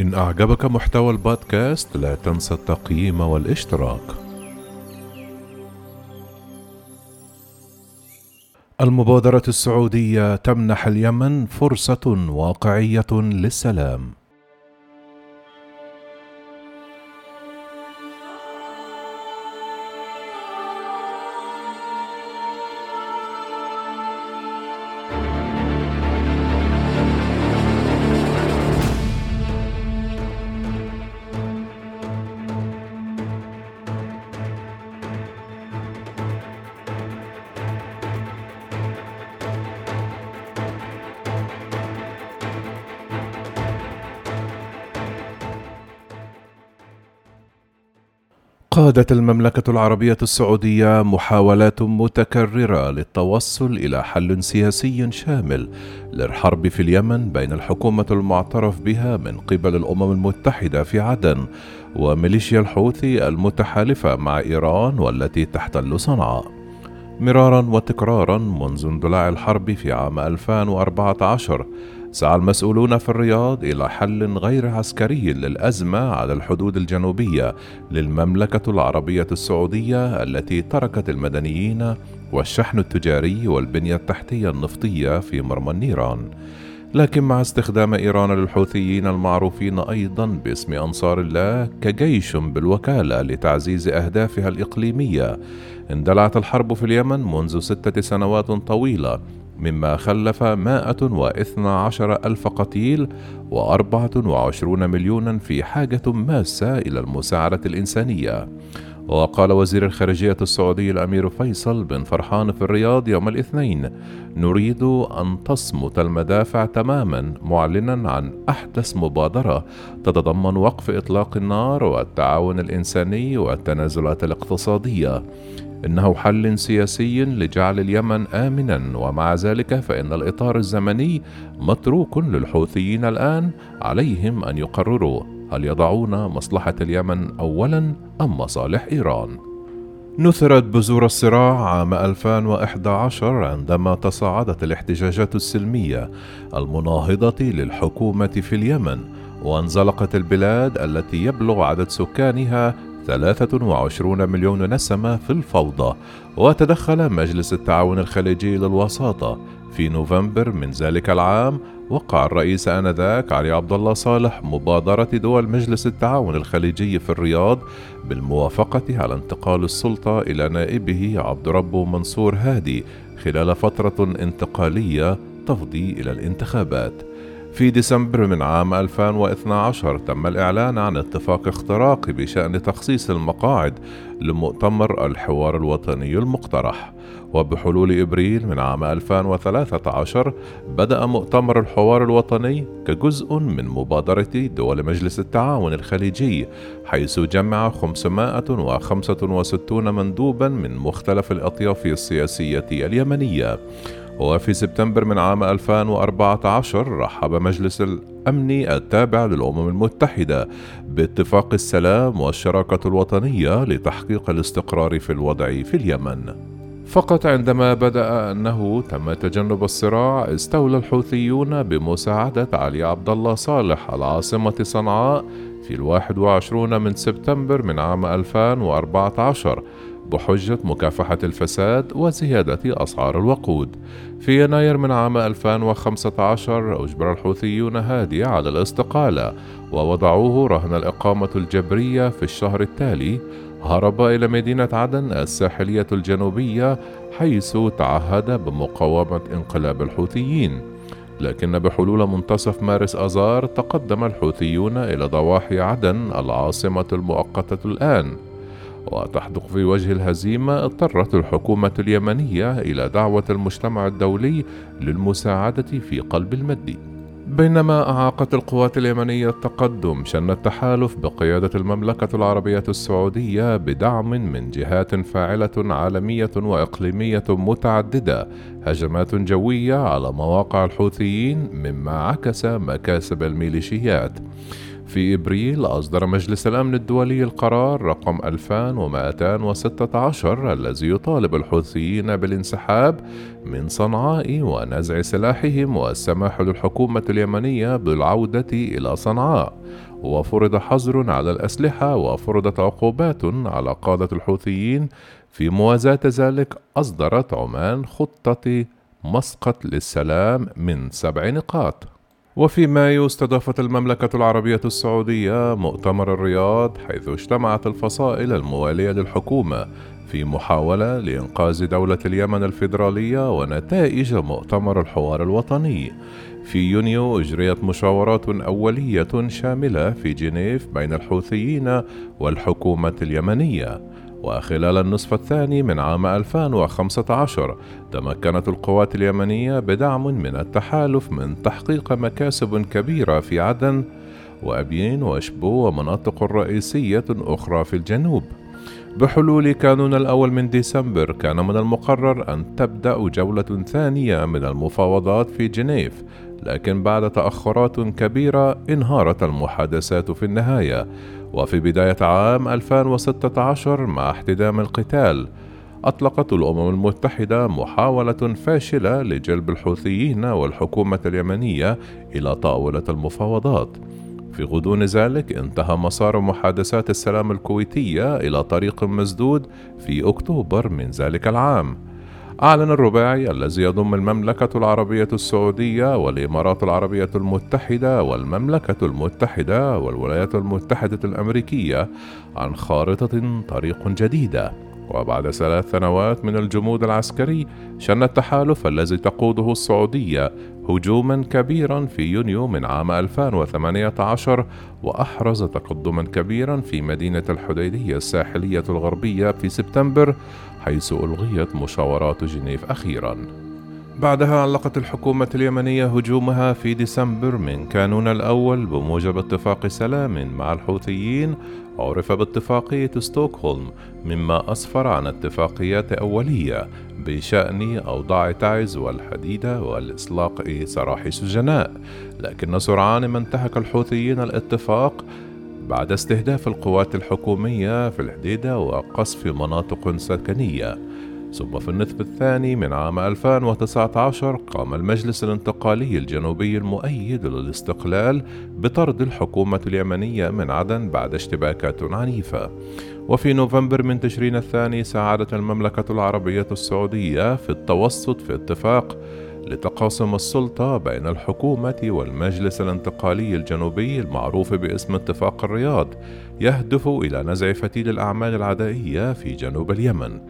إن أعجبك محتوى البودكاست لا تنسى التقييم والاشتراك. المبادرة السعودية تمنح اليمن فرصة واقعية للسلام. قادت المملكة العربية السعودية محاولات متكررة للتوصل إلى حل سياسي شامل للحرب في اليمن بين الحكومة المعترف بها من قبل الأمم المتحدة في عدن وميليشيا الحوثي المتحالفة مع إيران والتي تحتل صنعاء. مرارا وتكرارا منذ اندلاع الحرب في عام 2014 سعى المسؤولون في الرياض إلى حل غير عسكري للأزمة على الحدود الجنوبية للمملكة العربية السعودية التي تركت المدنيين والشحن التجاري والبنية التحتية النفطية في مرمى النيران. لكن مع استخدام إيران للحوثيين المعروفين أيضا باسم أنصار الله كجيش بالوكالة لتعزيز أهدافها الإقليمية اندلعت الحرب في اليمن منذ ستة سنوات طويلة مما خلف 112 ألف قتيل و24 مليونا في حاجة ماسة إلى المساعدة الإنسانية. وقال وزير الخارجية السعودي الأمير فيصل بن فرحان في الرياض يوم الاثنين نريد أن تصمت المدافع تماما معلنا عن أحدث مبادرة تتضمن وقف إطلاق النار والتعاون الإنساني والتنازلات الاقتصادية. إنه حل سياسي لجعل اليمن امنا ومع ذلك فإن الإطار الزمني متروك للحوثيين الآن عليهم أن يقرروا هل يضعون مصلحة اليمن اولا أم مصالح إيران؟ نثرت بذور الصراع عام 2011 عندما تصاعدت الاحتجاجات السلمية المناهضة للحكومة في اليمن وانزلقت البلاد التي يبلغ عدد سكانها 23 مليون نسمة في الفوضى وتدخل مجلس التعاون الخليجي للوساطة في نوفمبر من ذلك العام وقع الرئيس آنذاك علي عبد الله صالح مبادرة دول مجلس التعاون الخليجي في الرياض بالموافقة على انتقال السلطة إلى نائبه عبد ربه منصور هادي خلال فترة انتقالية تفضي إلى الانتخابات. في ديسمبر من عام 2012 تم الإعلان عن اتفاق اختراقي بشأن تخصيص المقاعد لمؤتمر الحوار الوطني المقترح. وبحلول إبريل من عام 2013 بدأ مؤتمر الحوار الوطني كجزء من مبادرة دول مجلس التعاون الخليجي حيث جمع 565 مندوبا من مختلف الأطياف السياسية اليمنية. وفي سبتمبر من عام 2014 رحب مجلس الأمن التابع للأمم المتحدة باتفاق السلام والشراكة الوطنية لتحقيق الاستقرار في الوضع في اليمن. فقط عندما بدأ أنه تم تجنب الصراع استولى الحوثيون بمساعدة علي عبد الله صالح العاصمة صنعاء في الواحد وعشرون من سبتمبر من عام 2014 بحجة مكافحة الفساد وزيادة أسعار الوقود. في يناير من عام 2015 أجبر الحوثيون هادي على الاستقالة ووضعوه رهن الإقامة الجبرية في الشهر التالي. هرب إلى مدينة عدن الساحلية الجنوبية حيث تعهد بمقاومة انقلاب الحوثيين. لكن بحلول منتصف مارس آذار تقدم الحوثيون إلى ضواحي عدن العاصمة المؤقتة الآن. وتحدق في وجه الهزيمة اضطرت الحكومة اليمنية إلى دعوة المجتمع الدولي للمساعدة في قلب المد. بينما أعاقت القوات اليمنية التقدم شن التحالف بقيادة المملكة العربية السعودية بدعم من جهات فاعلة عالمية وإقليمية متعددة هجمات جوية على مواقع الحوثيين مما عكس مكاسب الميليشيات. في إبريل أصدر مجلس الأمن الدولي القرار رقم 2216 الذي يطالب الحوثيين بالانسحاب من صنعاء ونزع سلاحهم والسماح للحكومة اليمنية بالعودة إلى صنعاء. وفرض حظر على الأسلحة وفرضت عقوبات على قادة الحوثيين في موازاة ذلك أصدرت عمان خطة مسقط للسلام من سبع نقاط. وفي مايو استضافت المملكة العربية السعودية مؤتمر الرياض حيث اجتمعت الفصائل الموالية للحكومة في محاولة لإنقاذ دولة اليمن الفيدرالية ونتائج مؤتمر الحوار الوطني. في يونيو أجريت مشاورات أولية شاملة في جنيف بين الحوثيين والحكومة اليمنية. وخلال النصف الثاني من عام 2015 تمكنت القوات اليمنية بدعم من التحالف من تحقيق مكاسب كبيرة في عدن وأبين وأشبو ومناطق رئيسية أخرى في الجنوب. بحلول كانون الأول من ديسمبر كان من المقرر أن تبدأ جولة ثانية من المفاوضات في جنيف لكن بعد تأخرات كبيرة انهارت المحادثات في النهاية وفي بداية عام 2016 مع احتدام القتال أطلقت الأمم المتحدة محاولة فاشلة لجلب الحوثيين والحكومة اليمنية إلى طاولة المفاوضات. في غضون ذلك انتهى مسار محادثات السلام الكويتية إلى طريق مسدود في أكتوبر من ذلك العام. أعلن الرباعي الذي يضم المملكة العربية السعودية والإمارات العربية المتحدة والمملكة المتحدة والولايات المتحدة الأمريكية عن خارطة طريق جديدة. وبعد ثلاث سنوات من الجمود العسكري شن التحالف الذي تقوده السعودية هجوما كبيرا في يونيو من عام 2018 وأحرز تقدما كبيرا في مدينة الحديدية الساحلية الغربية في سبتمبر حيث ألغيت مشاورات جنيف أخيرا. بعدها علقت الحكومة اليمنية هجومها في ديسمبر من كانون الأول بموجب اتفاق سلام مع الحوثيين عرف باتفاقية ستوكهولم مما أسفر عن اتفاقيات أولية بشأن أوضاع تعز والحديدة والإطلاق سراح سجناء لكن سرعان ما انتهك الحوثيين الاتفاق بعد استهداف القوات الحكومية في الحديدة وقصف مناطق سكنية. ثم في النصف الثاني من عام 2019 قام المجلس الانتقالي الجنوبي المؤيد للاستقلال بطرد الحكومة اليمنية من عدن بعد اشتباكات عنيفة. وفي نوفمبر من تشرين الثاني ساعدت المملكة العربية السعودية في التوسط في اتفاق لتقاسم السلطة بين الحكومة والمجلس الانتقالي الجنوبي المعروف باسم اتفاق الرياض يهدف إلى نزع فتيل الأعمال العدائية في جنوب اليمن.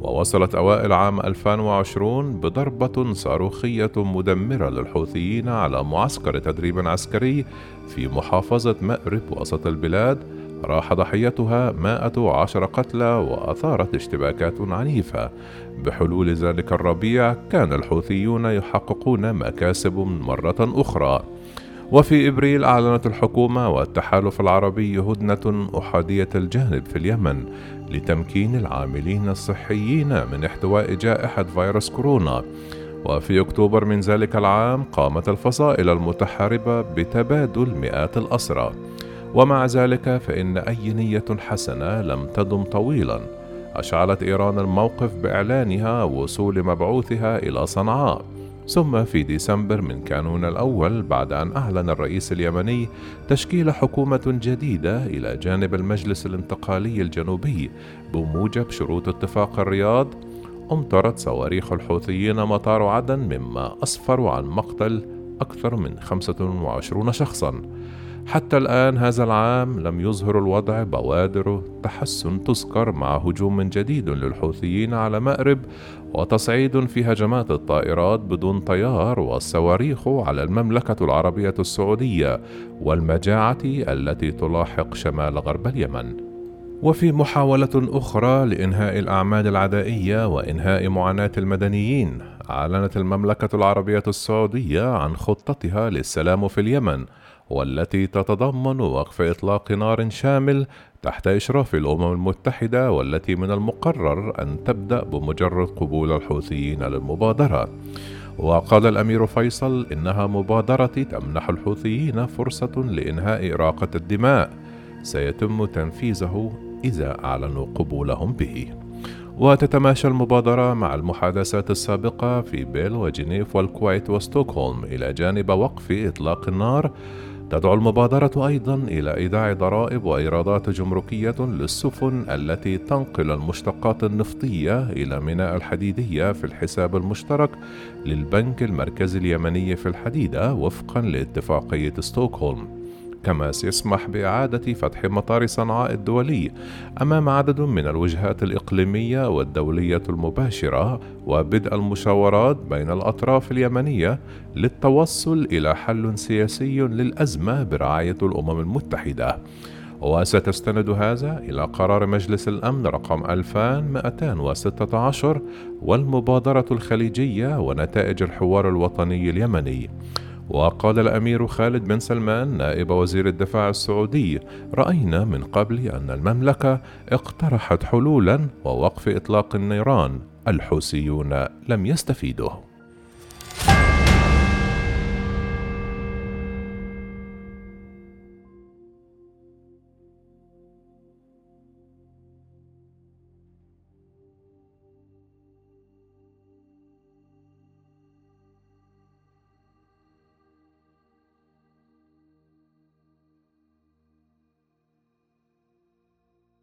ووصلت أوائل عام 2020 بضربة صاروخية مدمرة للحوثيين على معسكر تدريب عسكري في محافظة مأرب وسط البلاد. راح ضحيتها 110 قتلى وأثارت اشتباكات عنيفة. بحلول ذلك الربيع كان الحوثيون يحققون مكاسب مرة أخرى. وفي إبريل أعلنت الحكومة والتحالف العربي هدنة أحادية الجانب في اليمن لتمكين العاملين الصحيين من احتواء جائحة فيروس كورونا. وفي أكتوبر من ذلك العام قامت الفصائل المتحاربة بتبادل مئات الأسرى. ومع ذلك فإن أي نية حسنة لم تدم طويلا. أشعلت إيران الموقف بإعلانها وصول مبعوثها إلى صنعاء. ثم في ديسمبر من كانون الأول بعد أن أعلن الرئيس اليمني تشكيل حكومة جديدة إلى جانب المجلس الانتقالي الجنوبي بموجب شروط اتفاق الرياض أمطرت صواريخ الحوثيين مطار عدن مما أسفر عن مقتل أكثر من 25 شخصاً. حتى الآن هذا العام لم يظهر الوضع بوادر تحسن تذكر مع هجوم جديد للحوثيين على مأرب وتصعيد في هجمات الطائرات بدون طيار والصواريخ على المملكة العربية السعودية والمجاعة التي تلاحق شمال غرب اليمن. وفي محاولة أخرى لإنهاء الأعمال العدائية وإنهاء معاناة المدنيين، أعلنت المملكة العربية السعودية عن خطتها للسلام في اليمن والتي تتضمن وقف إطلاق نار شامل تحت إشراف الأمم المتحدة والتي من المقرر أن تبدأ بمجرد قبول الحوثيين للمبادرة. وقال الأمير فيصل إنها مبادرة تمنح الحوثيين فرصة لإنهاء إراقة الدماء سيتم تنفيذه إذا أعلنوا قبولهم به وتتماشى المبادرة مع المحادثات السابقة في بيل وجنيف والكويت وستوكهولم إلى جانب وقف إطلاق النار تدعو المبادرة أيضا إلى إيداع ضرائب وإيرادات جمركية للسفن التي تنقل المشتقات النفطية إلى ميناء الحديدية في الحساب المشترك للبنك المركزي اليمني في الحديدة وفقا لاتفاقية ستوكهولم. كما سيسمح بإعادة فتح مطار صنعاء الدولي أمام عدد من الوجهات الإقليمية والدولية المباشرة وبدء المشاورات بين الأطراف اليمنية للتوصل إلى حل سياسي للأزمة برعاية الأمم المتحدة. وستستند هذا إلى قرار مجلس الأمن رقم 2216 والمبادرة الخليجية ونتائج الحوار الوطني اليمني. وقال الأمير خالد بن سلمان نائب وزير الدفاع السعودي رأينا من قبل أن المملكة اقترحت حلولا ووقف إطلاق النيران الحوثيون لم يستفيدوا.